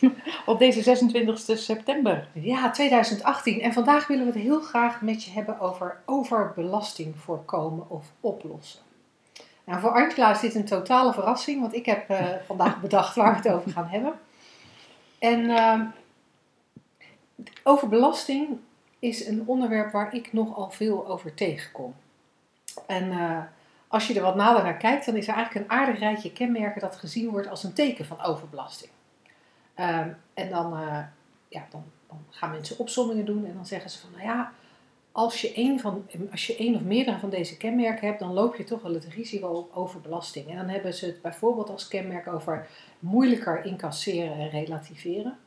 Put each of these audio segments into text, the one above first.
op deze 26 september. ja, 2018. En vandaag willen we het heel graag met je hebben over overbelasting voorkomen of oplossen. Nou, voor Angela is dit een totale verrassing, want ik heb eh, vandaag bedacht waar we het over gaan hebben. En ehm, overbelasting is een onderwerp waar ik nogal veel over tegenkom. En eh, als je er wat nader naar kijkt, dan is er eigenlijk een aardig rijtje kenmerken dat gezien wordt als een teken van overbelasting. Ehm, en dan, eh, ja, dan, gaan mensen opsommingen doen en dan zeggen ze van, nou ja, als je één, van, als je één of meerdere van deze kenmerken hebt, dan loop je toch wel het risico op overbelasting. En dan hebben ze het bijvoorbeeld als kenmerk over moeilijker incasseren en relativeren,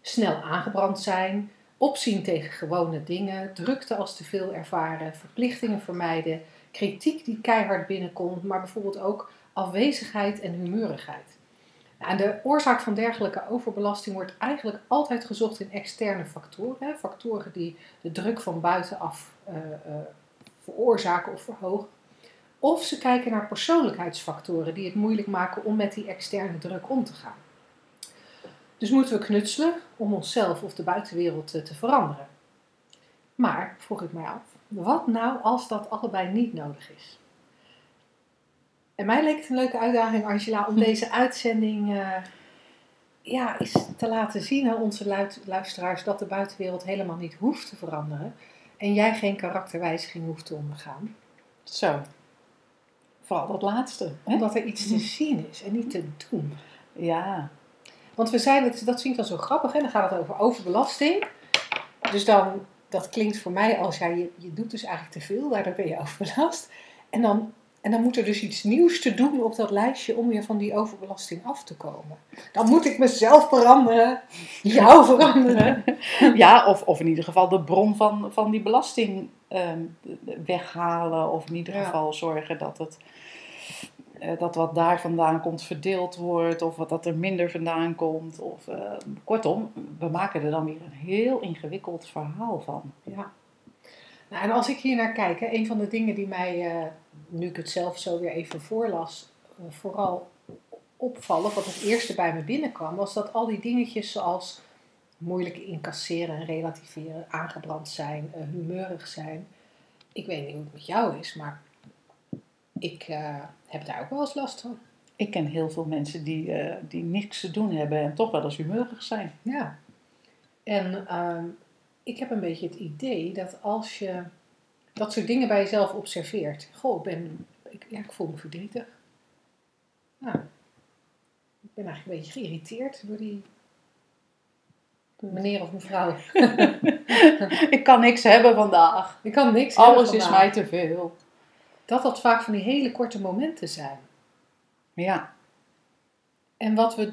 snel aangebrand zijn, opzien tegen gewone dingen, drukte als te veel ervaren, verplichtingen vermijden, kritiek die keihard binnenkomt, maar bijvoorbeeld ook afwezigheid en humeurigheid. Nou, En de oorzaak van dergelijke overbelasting wordt eigenlijk altijd gezocht in externe factoren. Factoren die de druk van buitenaf eh, eh, veroorzaken of verhogen. Of ze kijken naar persoonlijkheidsfactoren die het moeilijk maken om met die externe druk om te gaan. Dus moeten we knutselen om onszelf of de buitenwereld eh, te veranderen. Maar, vroeg ik mij af, wat nou als dat allebei niet nodig is? En mij leek het een leuke uitdaging, Angela, om deze uitzending eh, ja, eens te laten zien aan onze luisteraars dat de buitenwereld helemaal niet hoeft te veranderen. En jij geen karakterwijziging hoeft te ondergaan. Zo. Vooral dat laatste. Hè? Omdat er iets te zien is en niet te doen. Ja. Want we het, dat vind ik wel zo grappig, hè? dan gaat het over overbelasting. Dus dan, dat klinkt voor mij als, ja, je, je doet dus eigenlijk te veel, daardoor ben je overbelast. En dan, en dan moet er dus iets nieuws te doen op dat lijstje om weer van die overbelasting af te komen. Dan moet ik mezelf veranderen, jou veranderen. ja, of, of in ieder geval de bron van, van die belasting ehm, weghalen. Of in ieder Ja. geval zorgen dat het... eh, dat wat daar vandaan komt verdeeld wordt, of wat dat er minder vandaan komt. Of, eh, kortom, we maken er dan weer een heel ingewikkeld verhaal van. Ja. Nou, en als ik hier naar kijk, hè, een van de dingen die mij, eh, nu ik het zelf zo weer even voorlas, eh, vooral opvallen, wat het eerste bij me binnenkwam, was dat al die dingetjes zoals moeilijk incasseren en relativeren, aangebrand zijn, eh, humeurig zijn. Ik weet niet hoe het met jou is, maar ik heb daar ook wel eens last van. Ik ken heel veel mensen die, die niks te doen hebben en toch wel eens humeurig zijn. Ja. En ehm, ik heb een beetje het idee dat als je dat soort dingen bij jezelf observeert. Goh, ik, ben, ik, ja, ik voel me verdrietig. Nou, ik ben eigenlijk een beetje geïrriteerd door die meneer of mevrouw. ik kan niks hebben vandaag. Ik kan niks hebben Alles is mij te veel. Dat dat vaak van die hele korte momenten zijn. Ja, En wat we,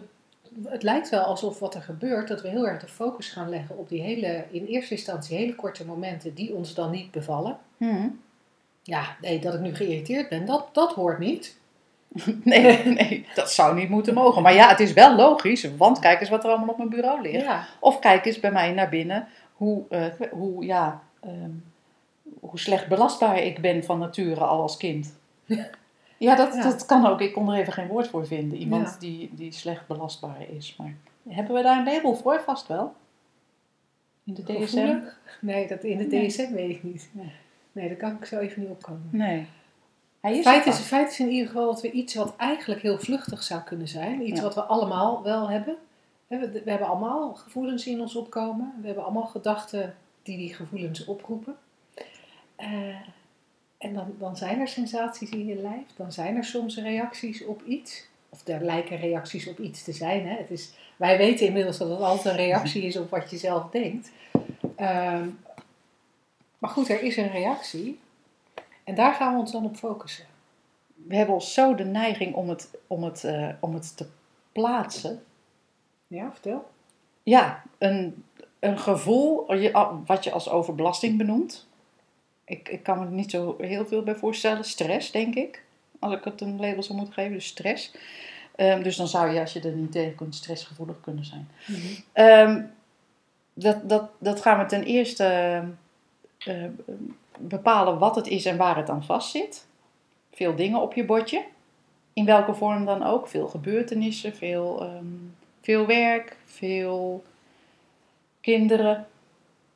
het lijkt wel alsof wat er gebeurt, dat we heel erg de focus gaan leggen op die hele, in eerste instantie hele korte momenten die ons dan niet bevallen. Hm. Ja, nee, dat ik nu geïrriteerd ben, dat, dat hoort niet. nee, nee, dat zou niet moeten mogen. Maar ja, het is wel logisch, want kijk eens wat er allemaal op mijn bureau ligt. Ja, Of kijk eens bij mij naar binnen hoe, eh, hoe, ja, ehm, hoe slecht belastbaar ik ben van nature al als kind. Ja, dat, Ja. dat kan ook. Ik kon er even geen woord voor vinden. Iemand Ja. die, die slecht belastbaar is. Maar hebben we daar een label voor? Vast wel. In de DSM? gevoelig? Nee, dat in de Nee. DSM weet ik niet. Nee. Nee, daar kan ik zo even niet opkomen. Nee. Hij is Feit is, feit is in ieder geval dat we iets wat eigenlijk heel vluchtig zou kunnen zijn, iets Ja. wat we allemaal wel hebben. We, we hebben allemaal gevoelens in ons opkomen. We hebben allemaal gedachten die die gevoelens oproepen. Eh, en dan, zijn er sensaties in je lijf. Dan zijn er soms reacties op iets. Of er lijken reacties op iets te zijn. Hè. Het is, wij weten inmiddels dat het altijd een reactie is op wat je zelf denkt. Ehm, maar goed, er is een reactie. En daar gaan we ons dan op focussen. We hebben ons zo de neiging om het, om het, eh, om het te plaatsen. Ja, vertel. Ja, een, een gevoel wat je als overbelasting benoemt. Ik, ik kan me er niet zo heel veel bij voorstellen. Stress, denk ik. Als ik het een label zou moeten geven, dus stress. Ehm, dus dan zou je, als je er niet tegen kunt, stressgevoelig kunnen zijn. Ehm, dat, dat, dat gaan we ten eerste eh, bepalen wat het is en waar het aan vastzit. Veel dingen op je bordje. In welke vorm dan ook. Veel gebeurtenissen, veel, ehm, veel werk, veel kinderen.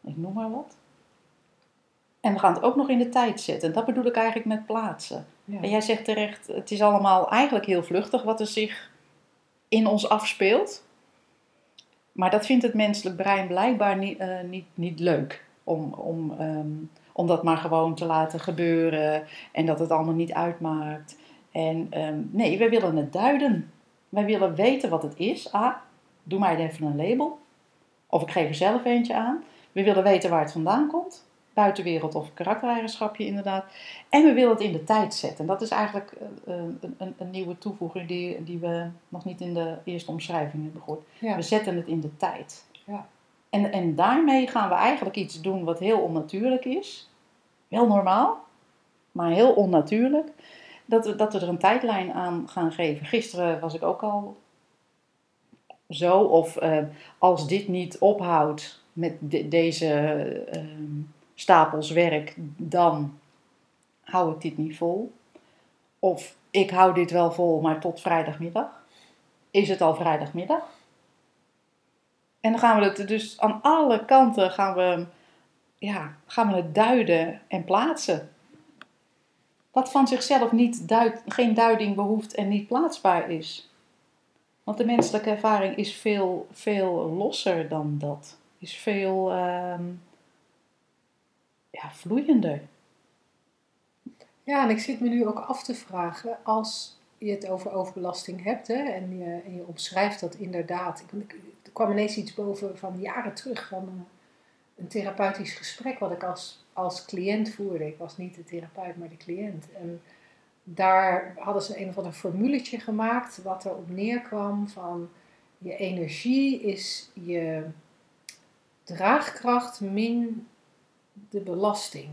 Ik noem maar wat. En we gaan het ook nog in de tijd zetten. En dat bedoel ik eigenlijk met plaatsen. Ja. En jij zegt terecht, het is allemaal eigenlijk heel vluchtig wat er zich in ons afspeelt. Maar dat vindt het menselijk brein blijkbaar niet, eh, niet, niet leuk. Om, om, ehm, om dat maar gewoon te laten gebeuren. En dat het allemaal niet uitmaakt. En ehm, nee, wij willen het duiden. Wij willen weten wat het is. Ah, doe mij even een label. Of ik geef er zelf eentje aan. We willen weten waar het vandaan komt. Buitenwereld of karaktereigenschapje inderdaad. En we willen het in de tijd zetten. En dat is eigenlijk eh, eh, een, een, een nieuwe toevoeging die, die we nog niet in de eerste omschrijving hebben gehoord. Ja. We zetten het in de tijd. Ja. En, en daarmee gaan we eigenlijk iets doen wat heel onnatuurlijk is. Wel normaal, maar heel onnatuurlijk. Dat we, dat we er een tijdlijn aan gaan geven. Gisteren was ik ook al zo. Of eh, als dit niet ophoudt met de- deze ehm, stapels werk, dan hou ik dit niet vol. Of ik hou dit wel vol, maar tot vrijdagmiddag. Is het al vrijdagmiddag? En dan gaan we het dus aan alle kanten gaan we, ja, gaan we het duiden en plaatsen. Wat van zichzelf niet duid, geen duiding behoeft en niet plaatsbaar is. Want de menselijke ervaring is veel, veel losser dan dat. Is veel ehm, ja, vloeiender. Ja, en ik zit me nu ook af te vragen, als je het over overbelasting hebt hè, en, je, je omschrijft dat inderdaad. Ik, kwam ineens iets boven van jaren terug van een, een therapeutisch gesprek wat ik als, als cliënt voerde. Ik was niet de therapeut, maar de cliënt. En daar hadden ze een of ander formuletje gemaakt wat erop neerkwam van je energie is je draagkracht min de belasting.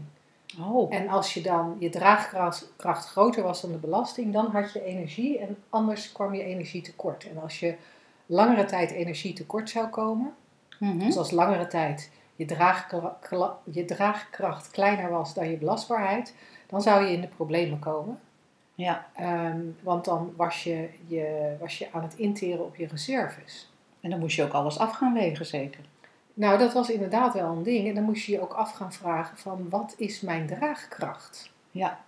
Oh, En als je dan je draagkracht kracht groter was dan de belasting, dan had je energie en anders kwam je energie tekort. En als je langere tijd energie tekort zou komen, mhm. dus als langere tijd je, draagkra- je draagkracht kleiner was dan je belastbaarheid, dan zou je in de problemen komen. ja. Ehm, want dan was je, je, was je aan het interen op je reserves. En dan moest je ook alles af gaan wegen, zeker. Nou, dat was inderdaad wel een ding. En dan moest je je ook af gaan vragen van wat is mijn draagkracht? Ja,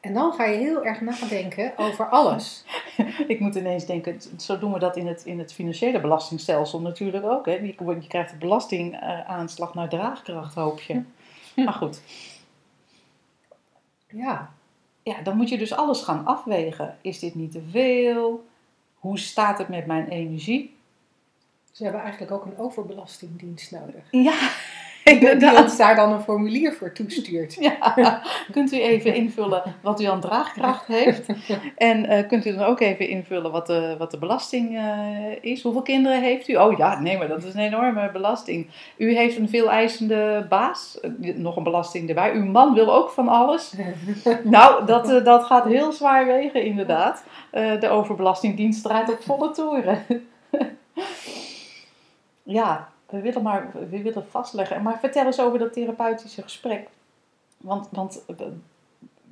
En dan ga je heel erg nadenken over alles. ik moet ineens denken, zo doen we dat in het, in het financiële belastingstelsel natuurlijk ook. Hè? Je, je krijgt de belastingaanslag naar draagkracht, hoop je. Maar goed, Ja, ja, dan moet je dus alles gaan afwegen. Is dit niet te veel? Hoe staat het met mijn energie? Ze hebben eigenlijk ook een overbelastingdienst nodig. Ja, Die ons daar dan een formulier voor toestuurt. Ja, kunt u even invullen wat u aan draagkracht heeft. En eh, kunt u dan ook even invullen wat de, wat de belasting eh, is. Hoeveel kinderen heeft u? Oh ja, nee, maar dat is een enorme belasting. U heeft een veel eisende baas. Eh, Nog een belasting erbij. Uw man wil ook van alles. Nou, dat, dat gaat heel zwaar wegen inderdaad. De overbelastingdienst draait op volle toeren. ja, we willen maar we willen vastleggen. Maar vertel eens over dat therapeutische gesprek. Want, want eh,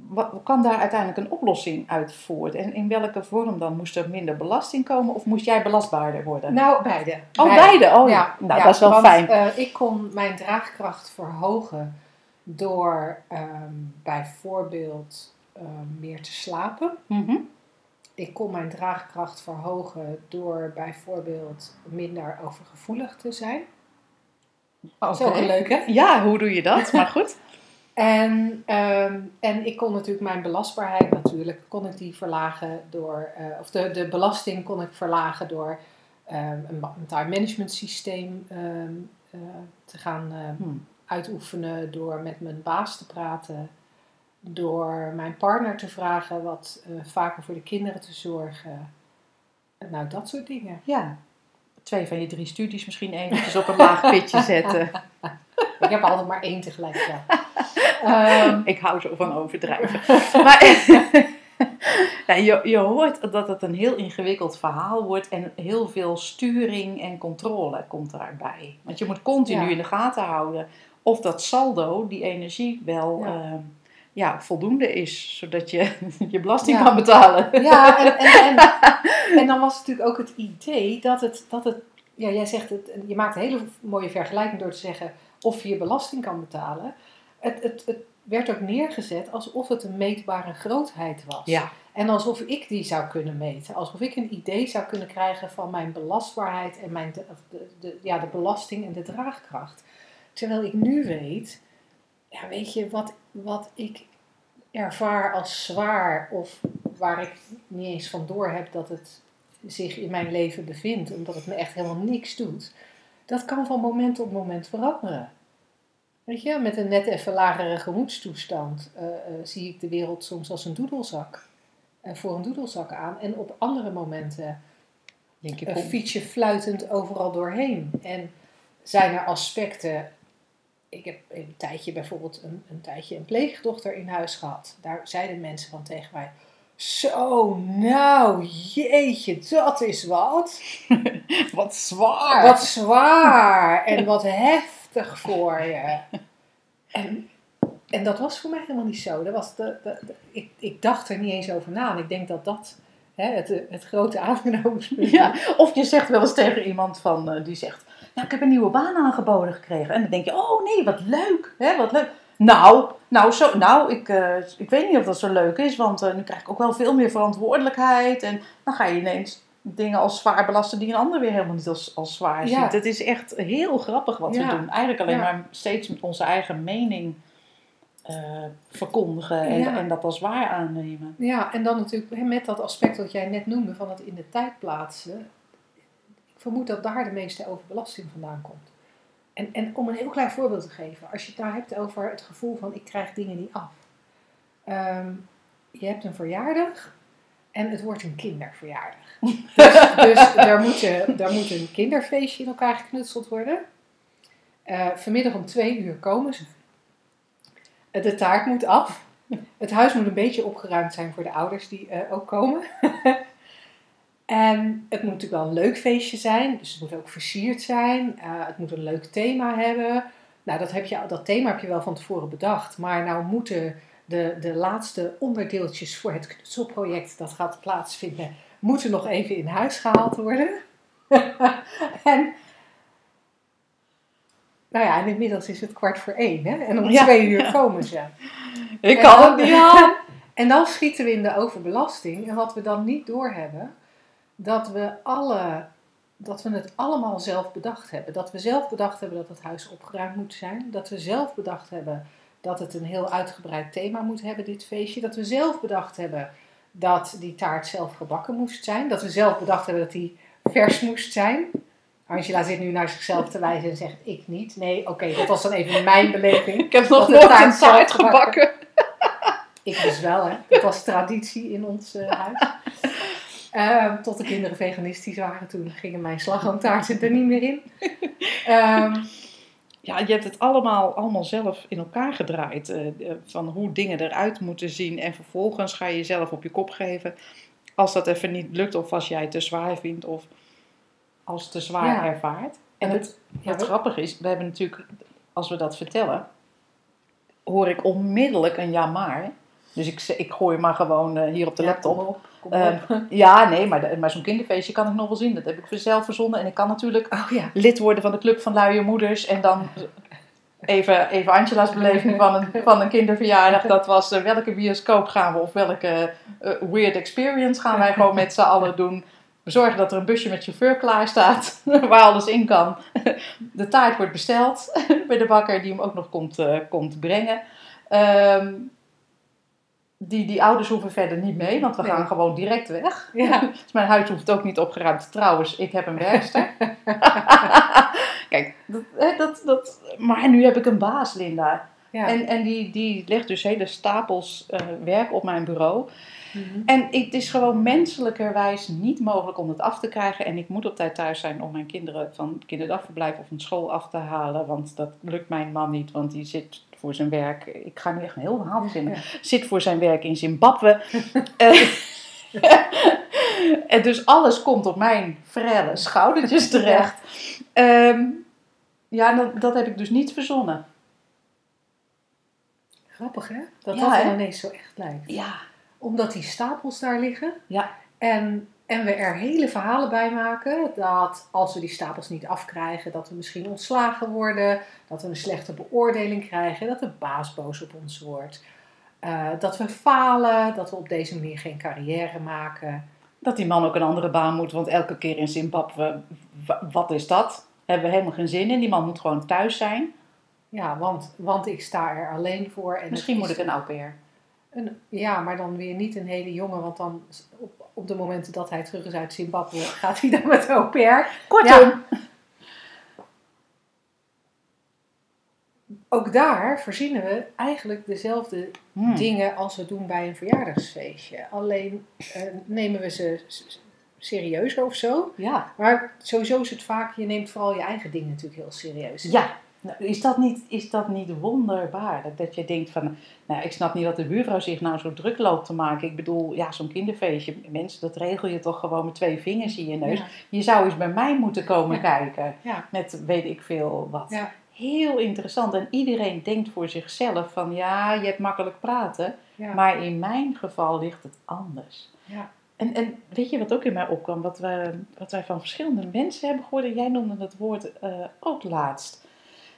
wat, kan daar uiteindelijk een oplossing uit voort? En in welke vorm dan? Moest er minder belasting komen of moest jij belastbaarder worden? Nou, beide. oh, beide? Oh, Ja, nou, ja, dat is wel want, fijn. eh, ik kon mijn draagkracht verhogen door ehm, bijvoorbeeld ehm, meer te slapen. Mhm. Ik kon mijn draagkracht verhogen door bijvoorbeeld minder overgevoelig te zijn. Dat is ook een leuke. Ja, hoe doe je dat? Maar goed. En, ehm, en ik kon natuurlijk mijn belastbaarheid natuurlijk, kon ik die verlagen door, eh, of de, de belasting kon ik verlagen door ehm, een, time management systeem ehm, eh, te gaan ehm, Hm. uitoefenen, door met mijn baas te praten, door mijn partner te vragen wat eh, vaker voor de kinderen te zorgen. Eh, Nou, dat soort dingen. Ja, twee van je drie studies misschien eventjes op een laag pitje zetten. Ik heb altijd maar één tegelijk. Ja. Ehm, Ik hou zo van overdrijven. maar ja, je, je hoort dat het een heel ingewikkeld verhaal wordt en heel veel sturing en controle komt daarbij. Want je moet continu Ja. in de gaten houden of dat saldo, die energie, wel Ja. ja. Ja, voldoende is, zodat je je belasting Ja. kan betalen. Ja, en, en, en, en dan was natuurlijk ook het idee dat het, dat het ja, jij zegt het, je maakt een hele mooie vergelijking door te zeggen of je je belasting kan betalen. Het, het, het werd ook neergezet alsof het een meetbare grootheid was. Ja, En alsof ik die zou kunnen meten. Alsof ik een idee zou kunnen krijgen van mijn belastbaarheid en mijn de, de, ja, de belasting en de draagkracht. Terwijl ik nu weet, ja, weet je, wat, wat ik ervaar als zwaar of waar ik niet eens van door heb dat het zich in mijn leven bevindt, omdat het me echt helemaal niks doet, dat kan van moment op moment veranderen. Weet je, met een net even lagere gemoedstoestand eh, eh, zie ik de wereld soms als een doedelzak. eh, voor een doedelzak aan. En op andere momenten denk je, fiets je fluitend overal doorheen. En zijn er aspecten. Ik heb een tijdje bijvoorbeeld een, een tijdje een pleegdochter in huis gehad. Daar zeiden mensen van tegen mij. Zo, nou, jeetje, dat is wat. wat zwaar. Wat zwaar en wat heftig voor je. En, en dat was voor mij helemaal niet zo. Dat was de, de, de- ik, ik dacht er niet eens over na. En ik denk dat dat hè, het, het grote aangenomenspunt Ja, of je zegt wel eens tegen iemand van, eh, die zegt, nou ik heb een nieuwe baan aangeboden gekregen. En dan denk je, oh nee, wat leuk, hè, wat leuk. Nou, nou, zo, nou ik, eh, ik weet niet of dat zo leuk is, want eh, nu krijg ik ook wel veel meer verantwoordelijkheid. En dan ga je ineens dingen als zwaar belasten die een ander weer helemaal niet als, als zwaar Ja. ziet. Het is echt heel grappig wat Ja. we doen. Eigenlijk alleen Ja. maar steeds met onze eigen mening eh, verkondigen en, Ja. en dat als waar aannemen. Ja, en dan natuurlijk met dat aspect wat jij net noemde van het in de tijd plaatsen. Vermoed dat daar de meeste overbelasting vandaan komt. En, en om een heel klein voorbeeld te geven. Als je het daar hebt over het gevoel van ik krijg dingen niet af. Ehm, je hebt een verjaardag en het wordt een kinderverjaardag. Dus, dus daar, moet, je- daar moet een kinderfeestje in elkaar geknutseld worden. Eh, vanmiddag om twee uur komen ze. De taart moet af. Het huis moet een beetje opgeruimd zijn voor de ouders die eh, ook komen. en het moet natuurlijk wel een leuk feestje zijn. Dus het moet ook versierd zijn. Eh, het moet een leuk thema hebben. Nou, dat, heb je, dat thema heb je wel van tevoren bedacht. Maar nou moeten de, de laatste onderdeeltjes voor het knutselproject dat gaat plaatsvinden... moeten nog even in huis gehaald worden. en... Nou ja, en inmiddels is het kwart voor één, hè? En om Ja. twee uur komen ze. Ik En kan het niet aan. En dan schieten we in de overbelasting. En wat we dan niet doorhebben, dat we, alle, dat we het allemaal zelf bedacht hebben. Dat we zelf bedacht hebben dat het huis opgeruimd moet zijn. Dat we zelf bedacht hebben dat het een heel uitgebreid thema moet hebben, dit feestje. Dat we zelf bedacht hebben dat die taart zelf gebakken moest zijn. Dat we zelf bedacht hebben dat die vers moest zijn. Angela zit nu naar zichzelf te wijzen en zegt ik niet. Nee, oké, dat was dan even mijn beleving. Ik heb nog nooit een taart gebakken. gebakken. Ik dus wel, hè. Dat was traditie in ons eh, huis. Ehm, tot de kinderen veganistisch waren, toen gingen mijn slagroomtaarten er niet meer in. Ehm, Ja, je hebt het allemaal, allemaal zelf in elkaar gedraaid. eh, eh, van hoe dingen eruit moeten zien. En vervolgens ga je jezelf op je kop geven. Als dat even niet lukt. Of als jij het te zwaar vindt. Of als het te zwaar Ja. ervaart. En En het, ja, wat we- grappig is. We hebben natuurlijk, als we dat vertellen. Hoor ik onmiddellijk een ja maar. Dus ik, ik gooi maar gewoon eh, hier op de ja, laptop. Kom op, kom Ehm, ja, nee, maar, maar zo'n kinderfeestje kan ik nog wel zien. Dat heb ik zelf verzonnen. En ik kan natuurlijk Oh ja. lid worden van de Club van Luie Moeders. En dan even, even Angela's beleving van een, van een kinderverjaardag. Dat was eh, welke bioscoop gaan we of welke eh, weird experience gaan wij gewoon met z'n allen doen. We zorgen dat er een busje met chauffeur klaar staat, waar alles in kan. De taart wordt besteld bij de bakker die hem ook nog komt, komt brengen. Ehm, die, die ouders hoeven verder niet mee, want we Nee. gaan gewoon direct weg. Ja. Dus mijn huis hoeft ook niet opgeruimd. Trouwens, ik heb een werkster. Kijk, dat, dat, dat, maar nu heb ik een baas, Linda. Ja. En, en die, die legt dus hele stapels eh, werk op mijn bureau. Mhm. En het is gewoon menselijkerwijs niet mogelijk om het af te krijgen. En ik moet op tijd thuis zijn om mijn kinderen van kinderdagverblijf of van school af te halen. Want dat lukt mijn man niet, want die zit voor zijn werk. Ik ga nu echt een heel verhaal verzinnen. Ja. Zit voor zijn werk in Zimbabwe. Eh, en dus alles komt op mijn frelle schoudertjes terecht. Ehm, ja, dat, dat heb ik dus niet verzonnen. Grappig hè? Dat Ja, dat dan ineens zo echt lijkt. Ja. Omdat die stapels daar liggen. Ja. En, en we er hele verhalen bij maken. Dat als we die stapels niet afkrijgen, dat we misschien ontslagen worden. Dat we een slechte beoordeling krijgen. Dat de baas boos op ons wordt. eh, dat we falen. Dat we op deze manier geen carrière maken. Dat die man ook een andere baan moet, want elke keer in Zimbabwe, wa- wat is dat? Hebben we helemaal geen zin in. Die man moet gewoon thuis zijn. Ja, want, want ik sta er alleen voor. En Misschien moet ik een au pair. een- ja, maar dan weer niet een hele jongen. Want dan op, op de momenten dat hij terug is uit Zimbabwe, gaat hij dan met au pair. Kortom, Ook daar verzinnen we eigenlijk dezelfde Hmm. dingen als we doen bij een verjaardagsfeestje. Alleen eh, nemen we ze s- serieus of zo. Ja. Maar sowieso is het vaak, je neemt vooral je eigen dingen natuurlijk heel serieus. Ja. Nou, Is dat, niet, is dat niet wonderbaarlijk? Dat je denkt van, nou ik snap niet wat de buurvrouw zich nou zo druk loopt te maken. Ik bedoel, ja zo'n kinderfeestje, mensen, dat regel je toch gewoon met twee vingers in je neus. Ja. Je zou eens bij mij moeten komen Ja. kijken. Ja. Met weet ik veel wat. Heel interessant. En iedereen denkt voor zichzelf van, ja je hebt makkelijk praten. Maar in mijn geval ligt het anders. Ja. En, en weet je wat ook in mij opkwam? Wat, we, wat wij van verschillende mensen hebben gehoord. En jij noemde het woord eh, ook laatst.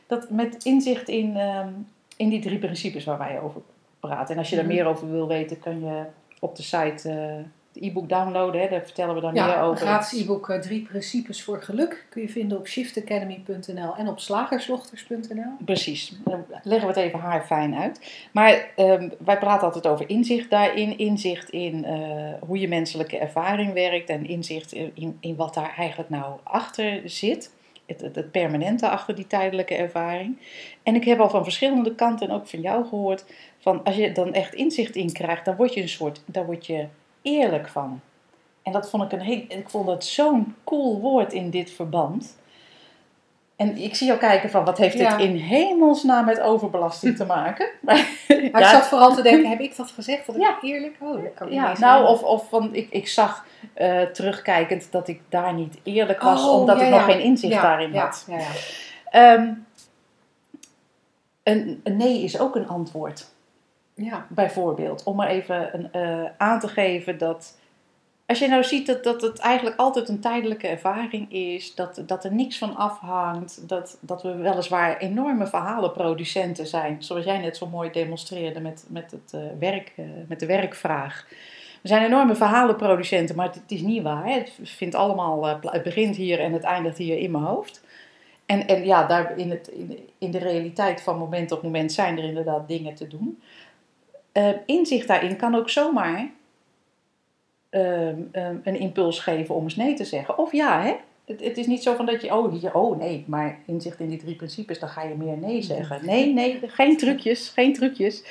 Dat met inzicht in, ehm, in die drie principes waar wij over praten. En als je daar Mhm. meer over wil weten, kan je op de site eh het e-book downloaden. Hè? Daar vertellen we dan meer Ja, over. gratis e-book eh, Drie Principes voor Geluk kun je vinden op shiftacademy.nl en op slagersdochters.nl. Precies, dan leggen we het even haar fijn uit. Maar ehm, wij praten altijd over inzicht daarin, inzicht in eh, hoe je menselijke ervaring werkt en inzicht in, in, in wat daar eigenlijk nou achter zit. Het, het, permanente achter die tijdelijke ervaring. En ik heb al van verschillende kanten en ook van jou gehoord, van als je dan echt inzicht in krijgt, dan word je een soort, daar word je eerlijk van. En dat vond ik een heel, ik vond dat zo'n cool woord in dit verband. En ik zie jou kijken van, wat heeft Ja. dit in hemelsnaam met overbelasting te maken? Maar, ik ja, zat vooral te denken, heb ik dat gezegd? Dat ik Ja. eerlijk? Oh, dat kan ik ja, nou, of, of van, ik, ik zag eh, terugkijkend dat ik daar niet eerlijk was, Oh, omdat ik nog geen inzicht daarin had. Ja, ja. Ehm, een, een nee is ook een antwoord. ja. bijvoorbeeld. Om maar even een, eh, aan te geven dat. Als je nou ziet dat, dat het eigenlijk altijd een tijdelijke ervaring is, dat, dat er niks van afhangt, dat, dat we weliswaar enorme verhalenproducenten zijn, zoals jij net zo mooi demonstreerde met, met, het, eh, werk, eh, met de werkvraag. We zijn enorme verhalenproducenten, maar het, is niet waar. Het, vindt allemaal, eh, het begint hier en het eindigt hier in mijn hoofd. En, en ja, daar in, het, in, de realiteit van moment op moment zijn er inderdaad dingen te doen. Inzicht daarin kan ook zomaar ehm, ehm, een impuls geven om eens nee te zeggen. Of ja, hè? Het, het is niet zo van dat je, oh, oh nee, maar inzicht in die drie principes, dan ga je meer nee zeggen. Nee, nee, geen trucjes, geen trucjes.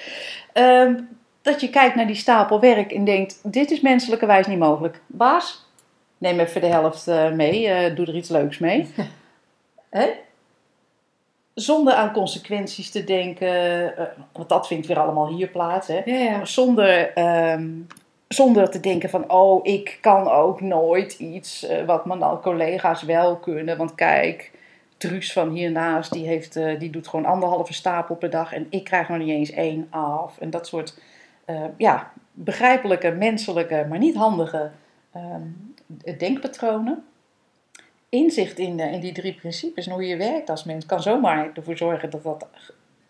Ehm, dat je kijkt naar die stapel werk en denkt, dit is menselijkerwijs niet mogelijk. Baas, neem even de helft eh, mee, eh, doe er iets leuks mee. Hè? Zonder aan consequenties te denken, eh, want dat vindt weer allemaal hier plaats. Hè? Ja, ja. Zonder, zonder te denken van, oh, ik kan ook nooit iets eh, wat mijn al- collega's wel kunnen. Want kijk, Truus van hiernaast, die, heeft, eh, die doet gewoon anderhalve stapel per dag en ik krijg nog niet eens één af. En dat soort, eh, ja, begrijpelijke, menselijke, maar niet handige ehm, denkpatronen. Inzicht in, de, in die drie principes en hoe je werkt als mens kan zomaar ervoor zorgen dat dat,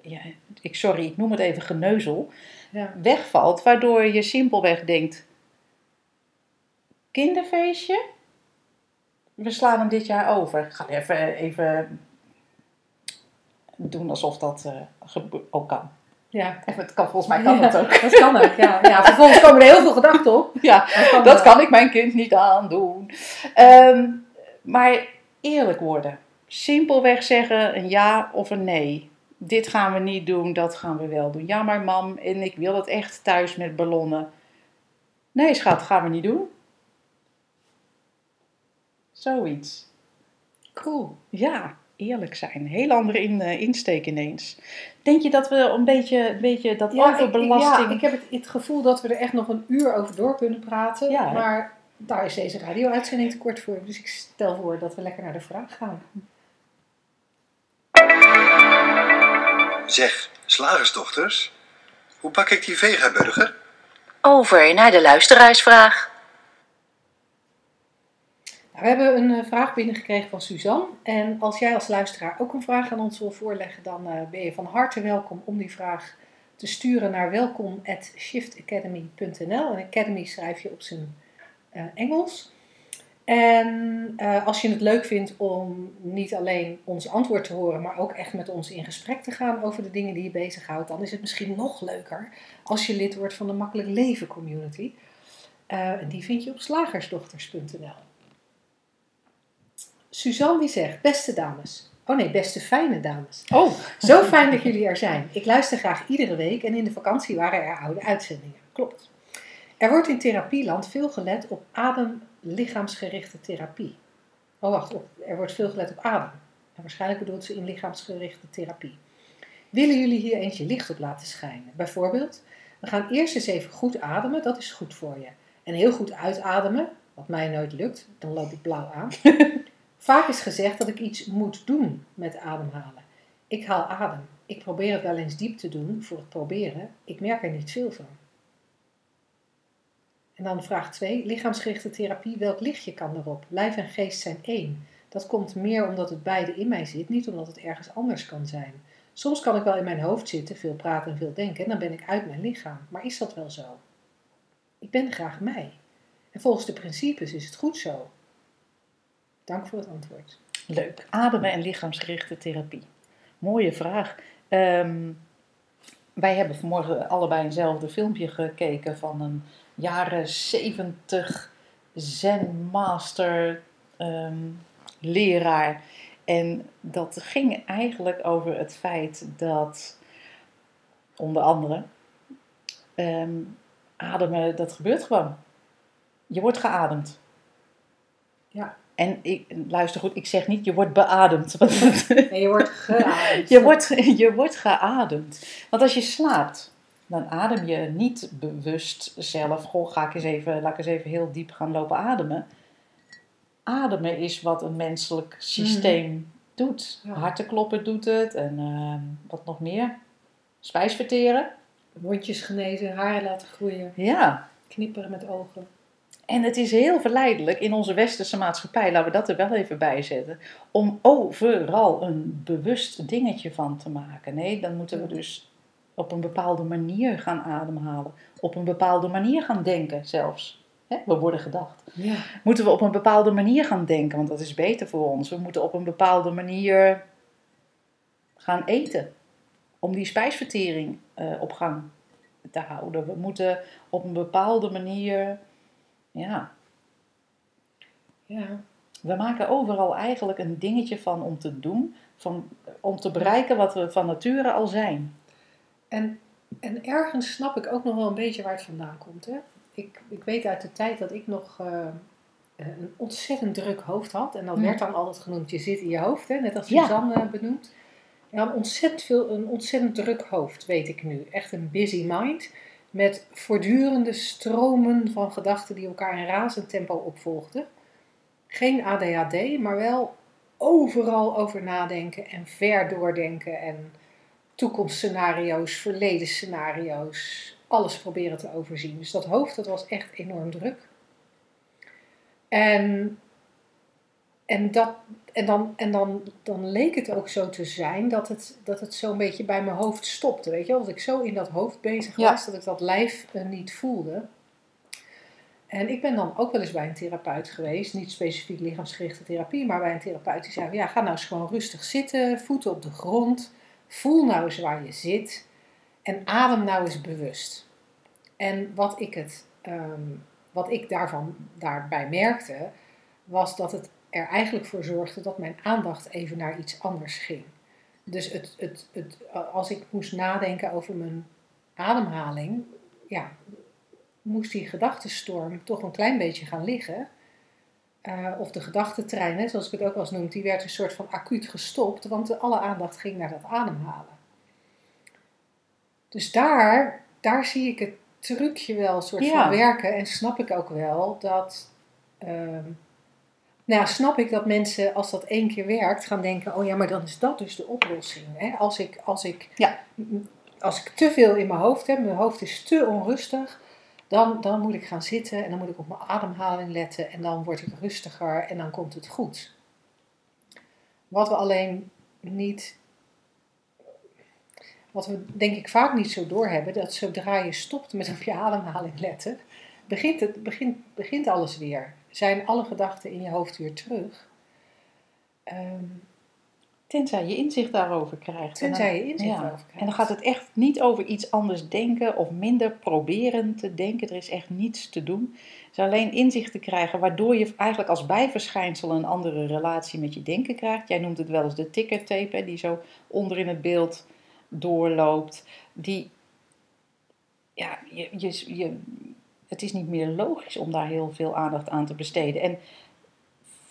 ja, ik, sorry, ik noem het even geneuzel, Ja. wegvalt, waardoor je simpelweg denkt: kinderfeestje, we slaan hem dit jaar over. Ik ga even, even doen alsof dat eh, ook kan. ja. Het kan, volgens mij kan het Ja, ook. Dat kan ook, ja. ja. Vervolgens komen er heel veel gedachten op. Ja, kan dat kan ik mijn kind niet aandoen. Ehm, maar eerlijk worden. Simpelweg zeggen een ja of een nee. Dit gaan we niet doen, dat gaan we wel doen. Ja, maar mam, en ik wil het echt thuis met ballonnen. Nee, schat, gaan we niet doen. Zoiets. Cool. Ja, eerlijk zijn. Heel andere in, eh, insteek ineens. Denk je dat we een beetje, een beetje dat Ja, ik, overbelasting... ja, ik heb het, het gevoel dat we er echt nog een uur over door kunnen praten. Ja, maar daar is deze radio-uitzending te kort voor. Dus ik stel voor dat we lekker naar de vraag gaan. Zeg, slagersdochters, hoe pak ik die vegaburger? Over naar de luisteraarsvraag. Nou, we hebben een eh, vraag binnengekregen van Suzanne. En als jij als luisteraar ook een vraag aan ons wil voorleggen, dan eh, ben je van harte welkom om die vraag te sturen naar welkom.shiftacademy.nl. En Academy schrijf je op zijn eh, Engels. En eh, als je het leuk vindt om niet alleen ons antwoord te horen, maar ook echt met ons in gesprek te gaan over de dingen die je bezighoudt, dan is het misschien nog leuker als je lid wordt van de Makkelijk Leven Community. Eh, en die vind je op slagersdochters.nl. Suzanne die zegt, beste dames. Oh nee, beste fijne dames. Oh, Zo fijn dat jullie er zijn. Ik luister graag iedere week en in de vakantie waren er oude uitzendingen. Klopt. Er wordt in therapieland veel gelet op adem-lichaamsgerichte therapie. Oh, wacht op. Er wordt veel gelet op adem. En waarschijnlijk bedoelt ze in lichaamsgerichte therapie. Willen jullie hier eentje licht op laten schijnen? Bijvoorbeeld, we gaan eerst eens even goed ademen, dat is goed voor je. En heel goed uitademen, wat mij nooit lukt, dan loop ik blauw aan. Vaak is gezegd dat ik iets moet doen met ademhalen. Ik haal adem. Ik probeer het wel eens diep te doen voor het proberen. Ik merk er niet veel van. En dan vraag 2. Lichaamsgerichte therapie. Welk lichtje kan erop? Lijf en geest zijn één. Dat komt meer omdat het beide in mij zit, niet omdat het ergens anders kan zijn. Soms kan ik wel in mijn hoofd zitten, veel praten en veel denken, en dan ben ik uit mijn lichaam. Maar is dat wel zo? Ik ben graag mij. En volgens de principes is het goed zo. Dank voor het antwoord. leuk. Ademen en lichaamsgerichte therapie. Mooie vraag. Ehm, wij hebben vanmorgen allebei eenzelfde filmpje gekeken van een jaren 70 Zen Master ehm, leraar. En dat ging eigenlijk over het feit dat, onder andere, ehm, ademen, dat gebeurt gewoon. Je wordt geademd. Ja. En ik, luister goed, ik zeg niet je wordt beademd. Nee, je wordt geademd. je, wordt, je wordt geademd. Want als je slaapt, dan adem je niet bewust zelf. Goh, ga ik eens even, laat ik eens even heel diep gaan lopen ademen. Ademen is wat een menselijk systeem doet. Ja. Hartenkloppen doet het en ehm, wat nog meer. Spijsverteren. Wondjes genezen, haren laten groeien, Ja. knipperen met ogen. En het is heel verleidelijk in onze westerse maatschappij, laten we dat er wel even bij zetten, om overal een bewust dingetje van te maken. Nee, dan moeten we dus op een bepaalde manier gaan ademhalen, op een bepaalde manier gaan denken zelfs. Hè, we worden gedacht. Ja. Moeten we op een bepaalde manier gaan denken, want dat is beter voor ons. We moeten op een bepaalde manier gaan eten, om die spijsvertering eh, op gang te houden. We moeten op een bepaalde manier, ja, ja. we maken overal eigenlijk een dingetje van om te doen, van, om te bereiken wat we van nature al zijn. En, en ergens snap ik ook nog wel een beetje waar het vandaan komt. Hè? Ik, ik weet uit de tijd dat ik nog eh, een ontzettend druk hoofd had. En dat Mm. werd dan altijd genoemd, je zit in je hoofd, hè? net als Ja. Suzanne eh, benoemd. Ja, een ontzettend, veel, een ontzettend druk hoofd, weet ik nu. Echt een busy mind. Met voortdurende stromen van gedachten die elkaar in razend tempo opvolgden. Geen ADHD, maar wel overal over nadenken en ver doordenken. En toekomstscenario's, verledensscenario's, alles proberen te overzien. Dus dat hoofd, dat was echt enorm druk. En, en, dat, en, dan, en dan, dan leek het ook zo te zijn dat het, dat het zo'n beetje bij mijn hoofd stopte. Weet je wel? Dat ik zo in dat hoofd bezig Ja. was, dat ik dat lijf eh, niet voelde. En ik ben dan ook wel eens bij een therapeut geweest, niet specifiek lichaamsgerichte therapie, maar bij een therapeut die zei: Ja, ga nou eens gewoon rustig zitten, voeten op de grond. Voel nou eens waar je zit en adem nou eens bewust. En wat ik, het, ehm, wat ik daarvan, daarbij merkte, was dat het er eigenlijk voor zorgde dat mijn aandacht even naar iets anders ging. dus het, het, het, als ik moest nadenken over mijn ademhaling, ja, moest die gedachtenstorm toch een klein beetje gaan liggen. Eh, of de gedachtentrein, hè, zoals ik het ook wel eens noem, die werd een soort van acuut gestopt, want alle aandacht ging naar dat ademhalen. Dus daar, daar zie ik het trucje wel een soort Ja. van werken en snap ik ook wel dat. ehm, nou, snap ik dat mensen, als dat één keer werkt, gaan denken: oh ja, maar dan is dat dus de oplossing. Hè? Als, ik, als, ik, Ja. als ik te veel in mijn hoofd heb, mijn hoofd is te onrustig, dan, dan moet ik gaan zitten en dan moet ik op mijn ademhaling letten en dan word ik rustiger en dan komt het goed. Wat we alleen niet, wat we denk ik vaak niet zo doorhebben, dat zodra je stopt met op je ademhaling letten, begint, het, begint, begint alles weer. Zijn alle gedachten in je hoofd weer terug. Ehm, Tenzij je inzicht daarover krijgt. En dan- tenzij je inzicht ja. erover krijgt. En dan gaat het echt niet over iets anders denken of minder proberen te denken. Er is echt niets te doen. Het is alleen inzicht te krijgen, waardoor je eigenlijk als bijverschijnsel een andere relatie met je denken krijgt. Jij noemt het wel eens de tickertape, hè, die zo onder in het beeld doorloopt. Die, ja, je, je, je, het is niet meer logisch om daar heel veel aandacht aan te besteden. En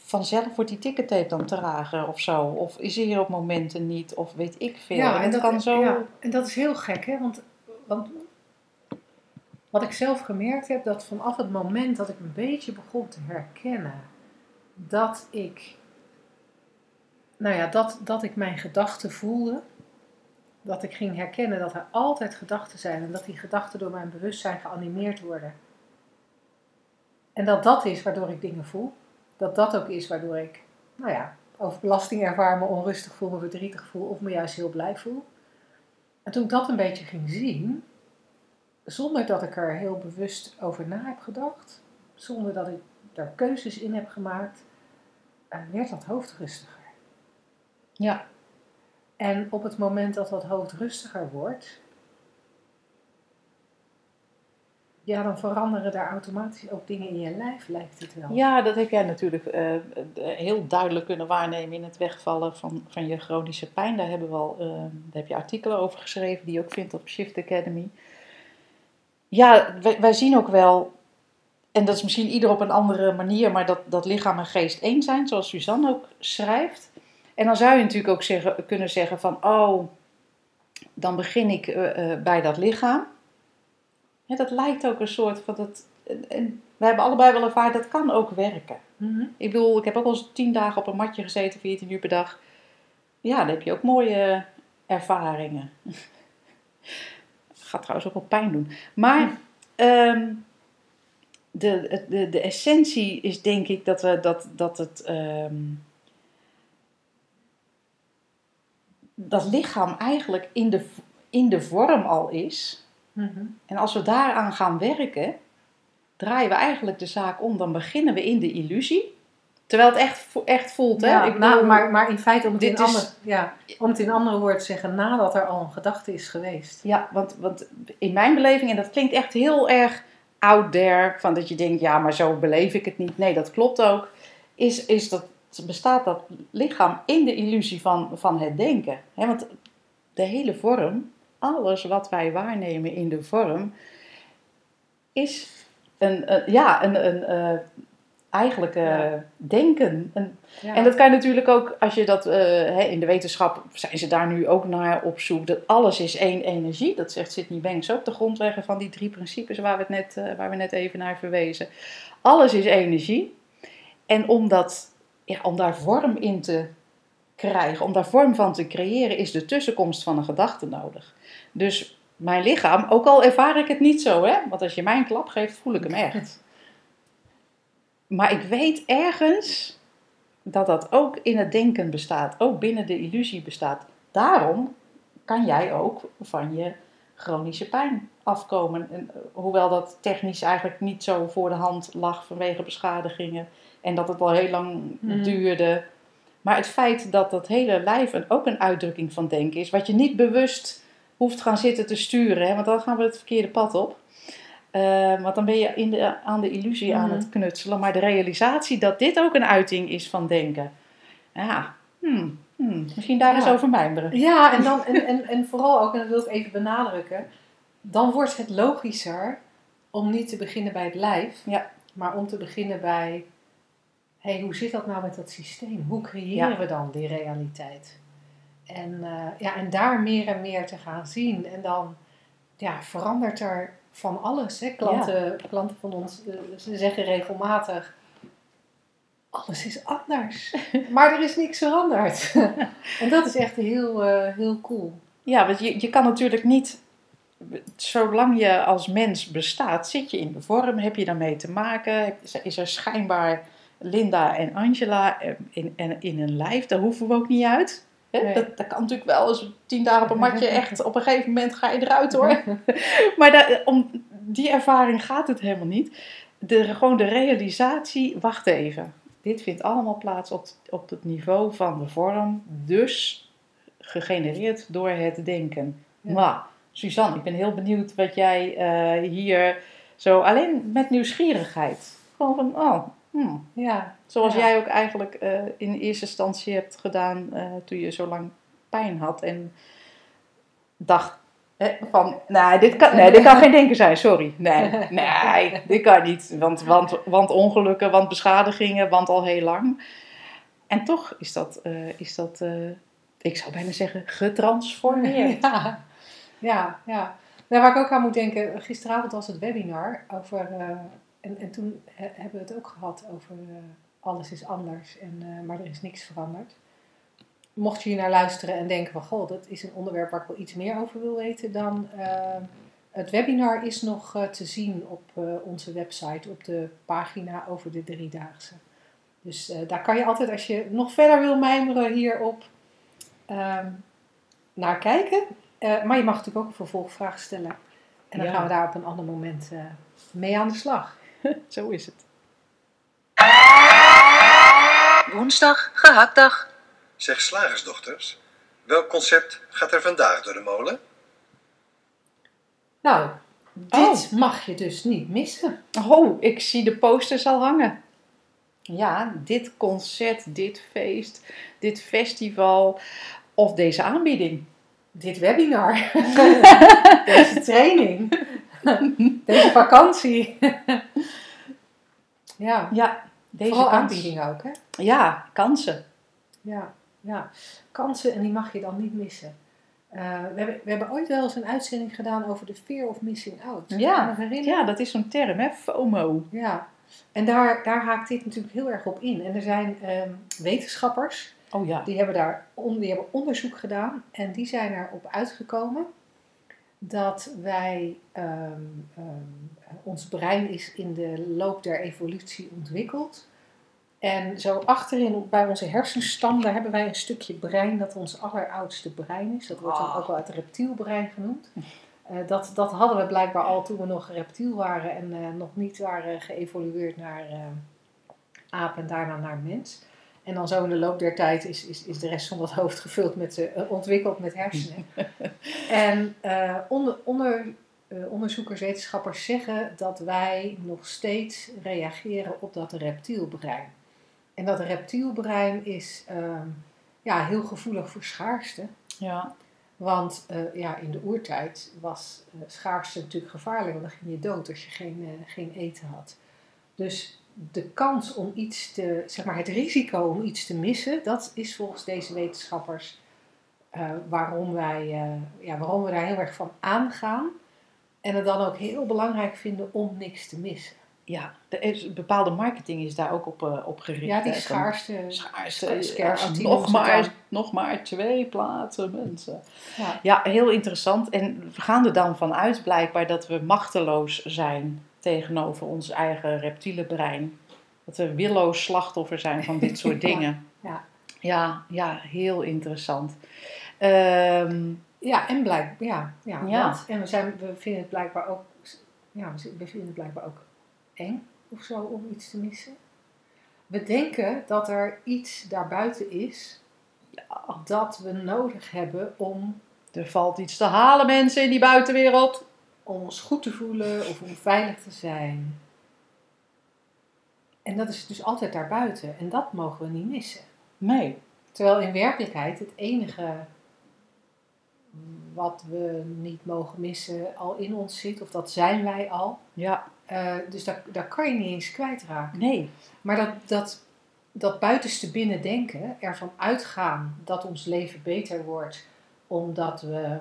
vanzelf wordt die tickertape dan trager of zo. Of is er hier op momenten niet, of weet ik veel. Ja, en dat, kan zo... ja, en dat is heel gek, hè? Want, want wat ik zelf gemerkt heb, dat vanaf het moment dat ik een beetje begon te herkennen dat ik, nou ja, dat, dat ik mijn gedachten voelde, dat ik ging herkennen dat er altijd gedachten zijn en dat die gedachten door mijn bewustzijn geanimeerd worden. En dat dat is waardoor ik dingen voel. Dat dat ook is waardoor ik, nou ja, overbelasting ervaar, me onrustig voel, me verdrietig voel of me juist heel blij voel. En toen ik dat een beetje ging zien, zonder dat ik er heel bewust over na heb gedacht, zonder dat ik daar keuzes in heb gemaakt, eh, werd dat hoofd rustiger. Ja, En op het moment dat dat hoofd rustiger wordt, ja, dan veranderen daar automatisch ook dingen in je lijf, lijkt het wel. Ja, dat heb jij natuurlijk eh, heel duidelijk kunnen waarnemen in het wegvallen van, van je chronische pijn. Daar, hebben we al, eh, daar heb je artikelen over geschreven die je ook vindt op Shift Academy. Ja, wij, zien ook wel, en dat is misschien ieder op een andere manier, maar dat, dat lichaam en geest één zijn, zoals Suzanne ook schrijft. En dan zou je natuurlijk ook zeggen, kunnen zeggen van, oh, dan begin ik eh, bij dat lichaam. Ja, dat lijkt ook een soort van dat. En, we hebben allebei wel ervaren dat kan ook werken. Mhm. Ik bedoel, ik heb ook al eens tien dagen op een matje gezeten, 14 uur per dag. Ja, dan heb je ook mooie ervaringen. Gaat trouwens ook wel pijn doen. Maar ehm, de, de, de essentie is denk ik dat, we, dat, dat het. ehm, dat lichaam eigenlijk in de, in de vorm al is. Mhm. En als we daaraan gaan werken, draaien we eigenlijk de zaak om. Dan beginnen we in de illusie. Terwijl het echt, echt voelt, hè? Ik na- bedoel, maar, maar in feite, om het, in is- ja, om het in andere woorden te zeggen, nadat er al een gedachte is geweest. Ja, want, want in mijn beleving, en dat klinkt echt heel erg out there, van dat je denkt, ja, maar zo beleef ik het niet. Nee, dat klopt ook. Is, is dat, bestaat dat lichaam in de illusie van, van het denken. Hè? Want de hele vorm, alles wat wij waarnemen in de vorm, is een, een- ja, een, een, eh, eigenlijk eh, Ja. denken. Ja. En dat kan je natuurlijk ook, als je dat eh, hè, in de wetenschap zijn ze daar nu ook naar op zoek. Dat alles is één energie. Dat zegt Sydney Banks ook, de grondlegger van die drie principes waar we, het net, waar we net even naar verwezen. Alles is energie. En om, dat, ja, om daar vorm in te krijgen, om daar vorm van te creëren, is de tussenkomst van een gedachte nodig. Dus mijn lichaam, ook al ervaar ik het niet zo, hè, want als je mij een klap geeft, voel ik hem echt. Maar ik weet ergens dat dat ook in het denken bestaat, ook binnen de illusie bestaat. Daarom kan jij ook van je chronische pijn afkomen. En, eh, hoewel dat technisch eigenlijk niet zo voor de hand lag vanwege beschadigingen en dat het al heel lang Mhm. duurde. Maar het feit dat dat hele lijf ook een uitdrukking van denken is, wat je niet bewust hoeft gaan zitten te sturen, hè, want dan gaan we het verkeerde pad op. Eh, want dan ben je in de, aan de illusie aan Mhm. het knutselen. Maar de realisatie dat dit ook een uiting is van denken. Ja, hmm, Hmm, misschien daar Ja. eens over mijmeren. Ja, en, dan, en, en, en vooral ook, en dat wil ik even benadrukken, dan wordt het logischer om niet te beginnen bij het lijf, Ja. maar om te beginnen bij, hey, hoe zit dat nou met dat systeem? Hoe creëren Ja. we dan die realiteit? En, eh, ja, en daar meer en meer te gaan zien. En dan ja, verandert er van alles. Hè? Klanten, klanten van ons eh, ze zeggen regelmatig, alles is anders. maar er is niks veranderd. en dat is echt heel, eh, heel cool. Ja, want je, je kan natuurlijk niet, zolang je als mens bestaat, zit je in de vorm, heb je daarmee te maken, is er schijnbaar Linda en Angela eh, in, in, in een lijf, daar hoeven we ook niet uit. Nee. Dat, dat kan natuurlijk wel, als tien dagen op een matje, echt op een gegeven moment ga je eruit hoor. Maar daar- om die ervaring gaat het helemaal niet. De, gewoon de realisatie, wacht even. Dit vindt allemaal plaats op, op het niveau van de vorm, dus gegenereerd door het denken. Ja. Maar, Suzanne, ik ben heel benieuwd wat jij eh, hier zo, alleen met nieuwsgierigheid, gewoon van, oh, hmm. Ja, zoals Ja. jij ook eigenlijk eh, in eerste instantie hebt gedaan eh, toen je zo lang pijn had en dacht hè, van, nee dit, kan, nee, dit kan geen denken zijn, sorry. Nee, nee, dit kan niet, want, want, want ongelukken, want beschadigingen, want al heel lang. En toch is dat, eh, is dat ik zou bijna zeggen, getransformeerd. ja, ja. ja. Nou, waar ik ook aan moet denken, gisteravond was het webinar over, en, en toen he- hebben we het ook gehad over eh, alles is anders, en, eh, maar er is niks veranderd. Mocht je hier naar luisteren en denken van, goh, dat is een onderwerp waar ik wel iets meer over wil weten, dan eh, het webinar is nog te zien op onze website, op de pagina over de driedaagse. Dus daar kan je altijd, als je nog verder wil mijmeren hierop, ehm, naar kijken. Maar je mag natuurlijk ook een vervolgvraag stellen. En dan Ja. gaan we daar op een ander moment mee aan de slag. Zo is het. Woensdag, gehaktdag. Zeg slagersdochters, welk concept gaat er vandaag door de molen? Nou, dit mag je dus niet missen. Oh, ik zie de posters al hangen. Ja, dit concert, dit feest, dit festival of deze aanbieding. Dit webinar, deze training, deze vakantie. Ja, Ja, deze vooral kans. ook, hè? Ja, kansen. Ja, ja, kansen en die mag je dan niet missen. Eh, we, hebben, we hebben ooit wel eens een uitzending gedaan over de fear of missing out. Ja? Ja, dat is zo'n term, hè? FOMO. Ja, en daar, daar haakt dit natuurlijk heel erg op in. En er zijn ehm, wetenschappers Oh ja. die hebben daar on- die hebben onderzoek gedaan en die zijn erop uitgekomen dat wij, ehm, ehm, ons brein is in de loop der evolutie ontwikkeld. En zo achterin bij onze hersenstam, daar hebben wij een stukje brein dat ons alleroudste brein is. Dat wordt dan Ah. ook wel het reptielbrein genoemd. Eh, dat, dat hadden we blijkbaar al toen we nog reptiel waren en eh, nog niet waren geëvolueerd naar eh, aap en daarna naar mens. En dan zo in de loop der tijd is, is, is de rest van dat hoofd gevuld met, eh, ontwikkeld met hersenen. en eh, onder, onder, eh, onderzoekers, wetenschappers zeggen dat wij nog steeds reageren op dat reptielbrein. En dat reptielbrein is ehm, ja, heel gevoelig voor schaarste. Ja. Want eh, ja, in de oertijd was eh, schaarste natuurlijk gevaarlijk, want dan ging je dood als je geen, eh, geen eten had. Dus de kans om iets te, zeg maar het risico om iets te missen, dat is volgens deze wetenschappers eh, waarom, wij, eh, ja, waarom we daar heel erg van aangaan. En het dan ook heel belangrijk vinden om niks te missen. Ja, is, bepaalde marketing is daar ook op, eh, op gericht. Ja, die schaarste. Schaarste, Scha- scarcity ja, noemen nog, maar, nog maar twee plaatsen, mensen. Ja. Ja, heel interessant. En we gaan er dan vanuit blijkbaar dat we machteloos zijn tegenover ons eigen reptiele brein. Dat we willoos slachtoffer zijn van dit soort dingen. ja. ja, ja, heel interessant. Ehm, Ja, en blijkbaar, ja, ja, Ja. dat. En we, zijn, we vinden het blijkbaar ook, ja, we vinden het blijkbaar ook eng of zo om iets te missen. We denken dat er iets daarbuiten is dat we nodig hebben om, er valt iets te halen, mensen, in die buitenwereld. Om ons goed te voelen of om veilig te zijn. En dat is dus altijd daarbuiten en dat mogen we niet missen. Nee. Terwijl in werkelijkheid het enige wat we niet mogen missen al in ons zit, of dat zijn wij al. Ja, Eh, dus daar, daar kan je niet eens kwijtraken. nee. Maar dat, dat, dat buitenste binnen denken, ervan uitgaan dat ons leven beter wordt, omdat we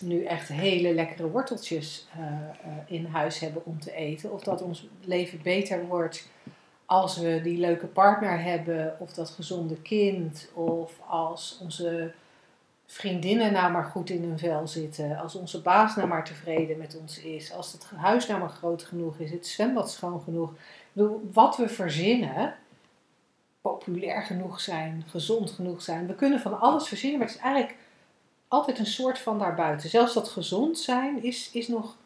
nu echt hele lekkere worteltjes eh, eh, in huis hebben om te eten. Of dat ons leven beter wordt als we die leuke partner hebben, of dat gezonde kind, of als onze vriendinnen nou maar goed in hun vel zitten, als onze baas nou maar tevreden met ons is, als het huis nou maar groot genoeg is, het zwembad schoon genoeg. Wat we verzinnen, populair genoeg zijn, gezond genoeg zijn. We kunnen van alles verzinnen, maar het is eigenlijk altijd een soort van daarbuiten. Zelfs dat gezond zijn is, is nog,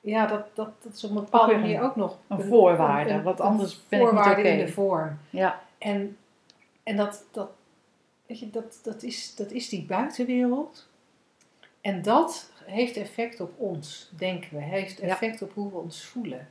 ja, dat, dat, dat is op een bepaalde manier ook nog een voorwaarde, want anders ben ik niet voorwaarde in de vorm. Ja, En, en dat, dat, weet je, dat, dat, is, dat is die buitenwereld. En dat heeft effect op ons, denken we. Heeft Ja. effect op hoe we ons voelen.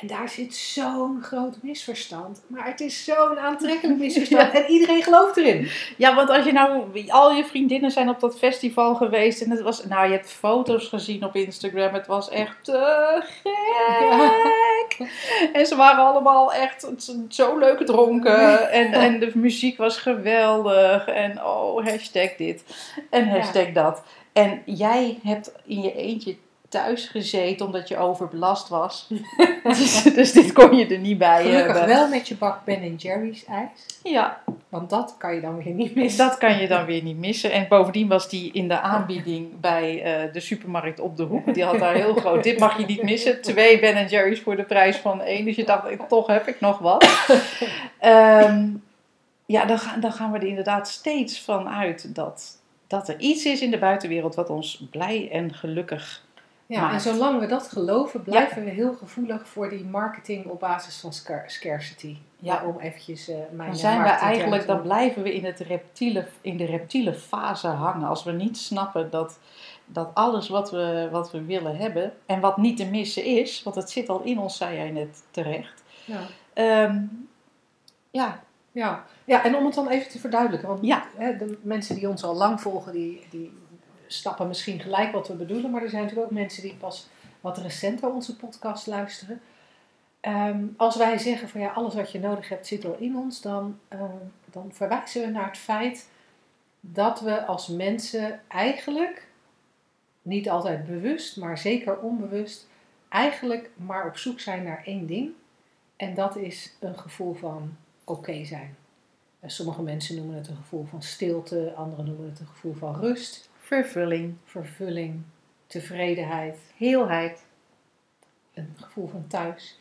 En daar zit zo'n groot misverstand. Maar het is zo'n aantrekkelijk misverstand. En iedereen gelooft erin. Ja, want als je nou, al je vriendinnen zijn op dat festival geweest en het was, nou je hebt foto's gezien op Instagram, het was echt te gek. En ze waren allemaal echt zo leuk dronken en, en de muziek was geweldig en oh, hashtag dit en hashtag dat. En jij hebt in je eentje thuis gezeten omdat je overbelast was. dus, dus dit kon je er niet bij Gelukkig hebben. wel met je bak Ben Jerry's ijs. Ja, Want dat kan je dan weer niet missen. Dat kan je dan weer niet missen. En bovendien was die in de aanbieding bij eh, de supermarkt op de hoek. Die had daar heel groot. Dit mag je niet missen. Twee Ben Jerry's voor de prijs van één. Dus je dacht, toch heb ik nog wat. Ehm, ja, dan, gaan dan gaan we er inderdaad steeds van uit dat, dat er iets is in de buitenwereld wat ons blij en gelukkig Ja, maakt. en zolang we dat geloven, blijven we heel gevoelig voor die marketing op basis van scar- scarcity. Ja. Om eventjes eh mijn Dan eh, zijn we eigenlijk, dan blijven we in, het reptiele, in de reptiele fase hangen. Als we niet snappen dat, dat alles wat we, wat we willen hebben en wat niet te missen is, want het zit al in ons, zei jij net terecht. Ja. Ehm, ja, Ja. ja, en om het dan even te verduidelijken, want Ja. hè, de mensen die ons al lang volgen, die, die snappen misschien gelijk wat we bedoelen, maar er zijn natuurlijk ook mensen die pas wat recenter onze podcast luisteren. Ehm, als wij zeggen van ja, alles wat je nodig hebt zit al in ons, dan, ehm, dan verwijzen we naar het feit dat we als mensen eigenlijk, niet altijd bewust, maar zeker onbewust, eigenlijk maar op zoek zijn naar één ding. En dat is een gevoel van oké zijn. Sommige mensen noemen het een gevoel van stilte, anderen noemen het een gevoel van rust, vervulling, vervulling, tevredenheid, heelheid. een gevoel van thuis.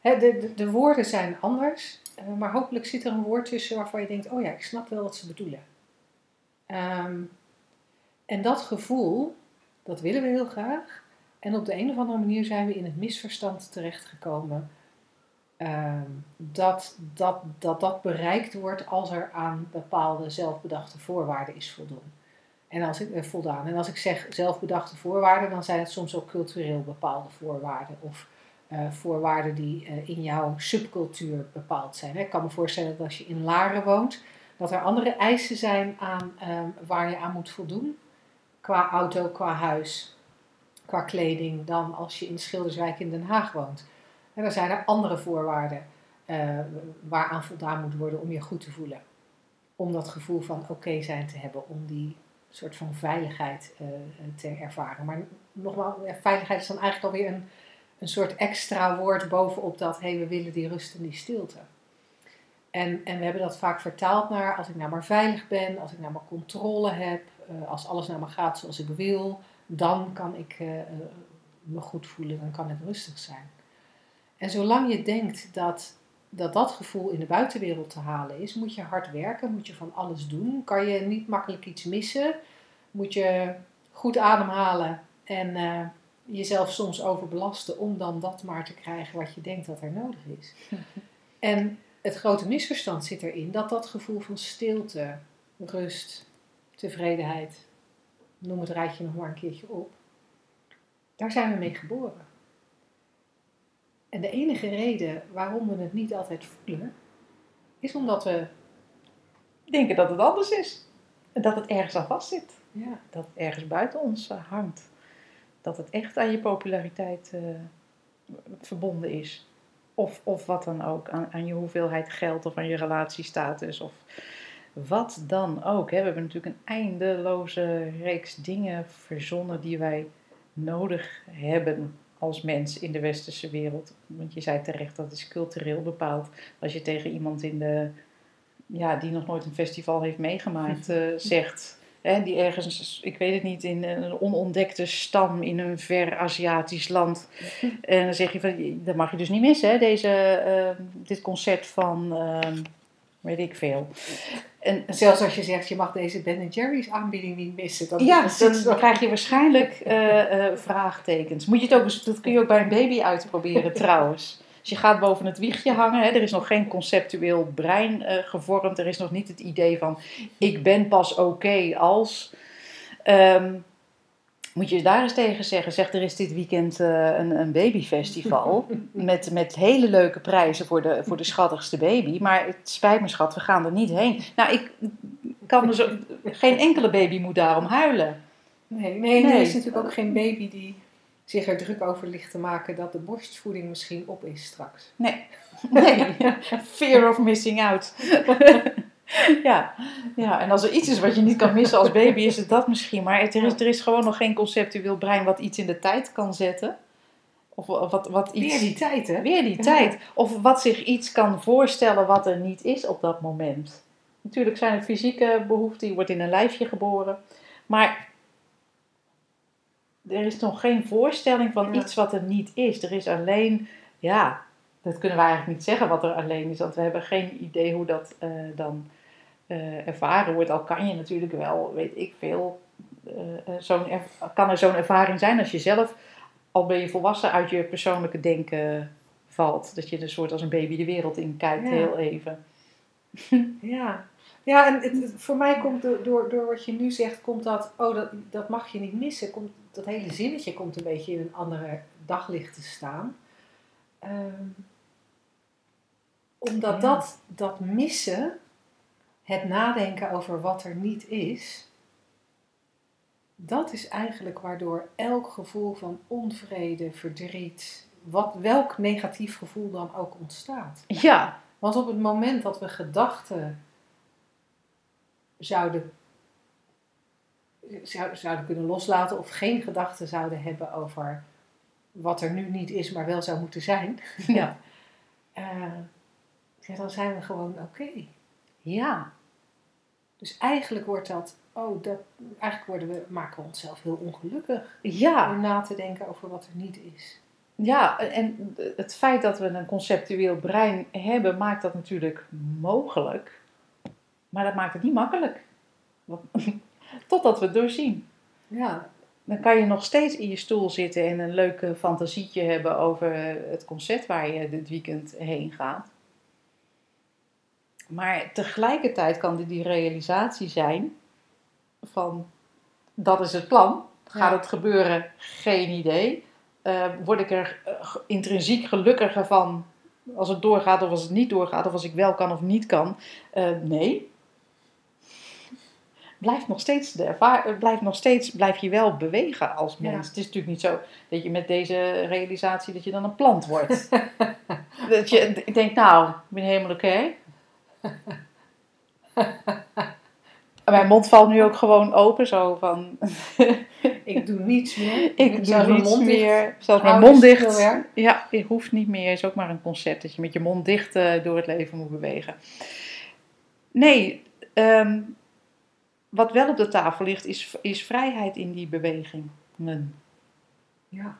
De, de, de woorden zijn anders, eh, maar hopelijk zit er een woord tussen waarvan je denkt: oh ja, ik snap wel wat ze bedoelen. Ehm, en dat gevoel, dat willen we heel graag. En op de een of andere manier zijn we in het misverstand terechtgekomen ehm, dat, dat, dat dat bereikt wordt als er aan bepaalde zelfbedachte voorwaarden is voldaan. En als ik, eh, voldaan. En als ik zeg zelfbedachte voorwaarden, dan zijn het soms ook cultureel bepaalde voorwaarden. Of eh, voorwaarden die eh, in jouw subcultuur bepaald zijn. Hè. Ik kan me voorstellen dat als je in Laren woont, dat er andere eisen zijn aan, ehm, waar je aan moet voldoen. Qua auto, qua huis, qua kleding, dan als je in Schilderswijk in Den Haag woont. En dan zijn er andere voorwaarden waaraan voldaan moet worden om je goed te voelen. Om dat gevoel van oké zijn te hebben, om die soort van veiligheid eh, te ervaren. Maar nogmaals, veiligheid is dan eigenlijk alweer een, een soort extra woord bovenop dat, hé, hey, we willen die rust en die stilte. En, en we hebben dat vaak vertaald naar, als ik nou maar veilig ben, als ik nou maar controle heb, eh, als alles nou maar gaat zoals ik wil, dan kan ik eh, me goed voelen, dan kan ik rustig zijn. En zolang je denkt dat, dat dat gevoel in de buitenwereld te halen is, moet je hard werken, moet je van alles doen, kan je niet makkelijk iets missen, moet je goed ademhalen en eh, jezelf soms overbelasten om dan dat maar te krijgen wat je denkt dat er nodig is. En het grote misverstand zit erin dat dat gevoel van stilte, rust, tevredenheid, noem het rijtje nog maar een keertje op, daar zijn we mee geboren. En de enige reden waarom we het niet altijd voelen, is omdat we denken dat het anders is. En dat het ergens aan vast zit. Ja. Dat het ergens buiten ons eh, hangt. Dat het echt aan je populariteit eh, verbonden is. Of, of wat dan ook, aan, aan je hoeveelheid geld of aan je relatiestatus of wat dan ook. Hè. We hebben natuurlijk een eindeloze reeks dingen verzonnen die wij nodig hebben als mens in de westerse wereld. Want je zei terecht dat is cultureel bepaald. Als je tegen iemand in de, ja, die nog nooit een festival heeft meegemaakt eh, zegt. Hè, die ergens, ik weet het niet, in een onontdekte stam in een ver Aziatisch land. En dan zeg je van, dat mag je dus niet missen, hè, deze, eh, dit concert van, eh, weet ik veel. En Zelfs als je zegt, je mag deze Ben Jerry's aanbieding niet missen. Dan ja, dan krijg je waarschijnlijk eh, eh, vraagtekens. Moet je het ook, dat kun je ook bij een baby uitproberen trouwens. Dus je gaat boven het wiegje hangen. Hè. Er is nog geen conceptueel brein eh, gevormd. Er is nog niet het idee van ik ben pas oké als. Ehm, moet je daar eens tegen zeggen. Zeg, er is dit weekend eh, een, een babyfestival. met, met hele leuke prijzen voor de, voor de schattigste baby. Maar het spijt me schat, we gaan er niet heen. Nou, ik kan zo... Geen enkele baby moet daarom huilen. Nee, nee, Nee. er is natuurlijk ook geen baby die zich er druk over ligt te maken dat de borstvoeding misschien op is straks. Nee. Nee. Fear of missing out. ja. ja, en als er iets is wat je niet kan missen als baby, is het dat misschien. Maar er, is, er is gewoon nog geen conceptueel brein wat iets in de tijd kan zetten. Of wat, wat iets... Weer die tijd, hè? Weer die Ja. tijd. Of wat zich iets kan voorstellen wat er niet is op dat moment. Natuurlijk zijn er fysieke behoeften. Je wordt in een lijfje geboren. Maar er is nog geen voorstelling van Ja. iets wat er niet is. Er is alleen, ja, dat kunnen we eigenlijk niet zeggen wat er alleen is. Want we hebben geen idee hoe dat eh, dan eh, ervaren wordt. Al kan je natuurlijk wel, weet ik veel. eh, zo'n kan er zo'n ervaring zijn als je zelf, al ben je volwassen, uit je persoonlijke denken valt. Dat je een soort als een baby de wereld in kijkt, Ja. heel even. Ja, ja en het, het- voor mij komt door, door, door wat je nu zegt, komt dat, oh, dat, dat mag je niet missen. Komt, dat hele zinnetje komt een beetje in een andere daglicht te staan. Ehm, omdat Ja. dat, dat missen, het nadenken over wat er niet is, dat is eigenlijk waardoor elk gevoel van onvrede, verdriet, wat, welk negatief gevoel dan ook ontstaat. Ja, Want op het moment dat we gedachten zouden, zou- zouden kunnen loslaten of geen gedachten zouden hebben over wat er nu niet is, maar wel zou moeten zijn, ja, eh, ja, dan zijn we gewoon oké. ja. Dus eigenlijk wordt dat, oh, dat, eigenlijk worden we, maken we onszelf heel ongelukkig Ja, door na te denken over wat er niet is. Ja, en het feit dat we een conceptueel brein hebben, maakt dat natuurlijk mogelijk. Maar dat maakt het niet makkelijk. Totdat we het doorzien. Ja, Dan kan je nog steeds in je stoel zitten en een leuke fantasietje hebben over het concert waar je dit weekend heen gaat. Maar tegelijkertijd kan dit die realisatie zijn van dat is het plan. Gaat Ja. het gebeuren? Geen idee. Eh, word ik er eh, intrinsiek gelukkiger van als het doorgaat of als het niet doorgaat of als ik wel kan of niet kan? Eh, nee. Blijft nog steeds de ervaar- blijft nog steeds blijf je wel bewegen als mens. Ja. Het is natuurlijk niet zo dat je met deze realisatie dat je dan een plant wordt. dat je denkt, nou, ik ben helemaal oké. Mijn mond valt nu ook gewoon open, zo van. ik doe niets meer. Ik doe niets mond dicht meer. Zelfs mijn mond dicht. Ja, je hoeft niet meer. Is ook maar een concept dat je met je mond dicht eh, door het leven moet bewegen. Nee, ehm, wat wel op de tafel ligt, is, is vrijheid in die bewegingen. Ja.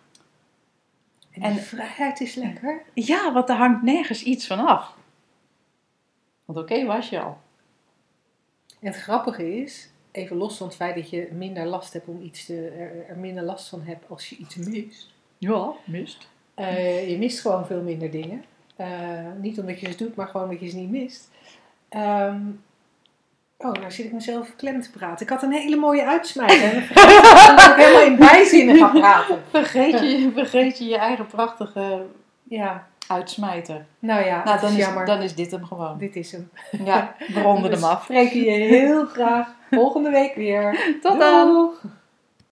En, vrijheid is lekker. Ja, want er hangt nergens iets van af. Want oké, was je al. En het grappige is, even los van het feit dat je minder last hebt om iets te, er, er minder last van hebt als je iets mist. Ja, mist. Eh, je mist gewoon veel minder dingen. Eh, niet omdat je ze doet, maar gewoon omdat je ze niet mist. Ehm, oh, nou zit ik mezelf klem te praten. Ik had een hele mooie uitsmijter. Ik ik helemaal in bijzinnen ga praten. Vergeet je, vergeet je je eigen prachtige Ja, uitsmijter. Nou ja, Nou, dan is jammer. dan is dit hem gewoon. Dit is hem. Ja, we ronden We hem af. spreken je heel graag volgende week weer. Tot dan!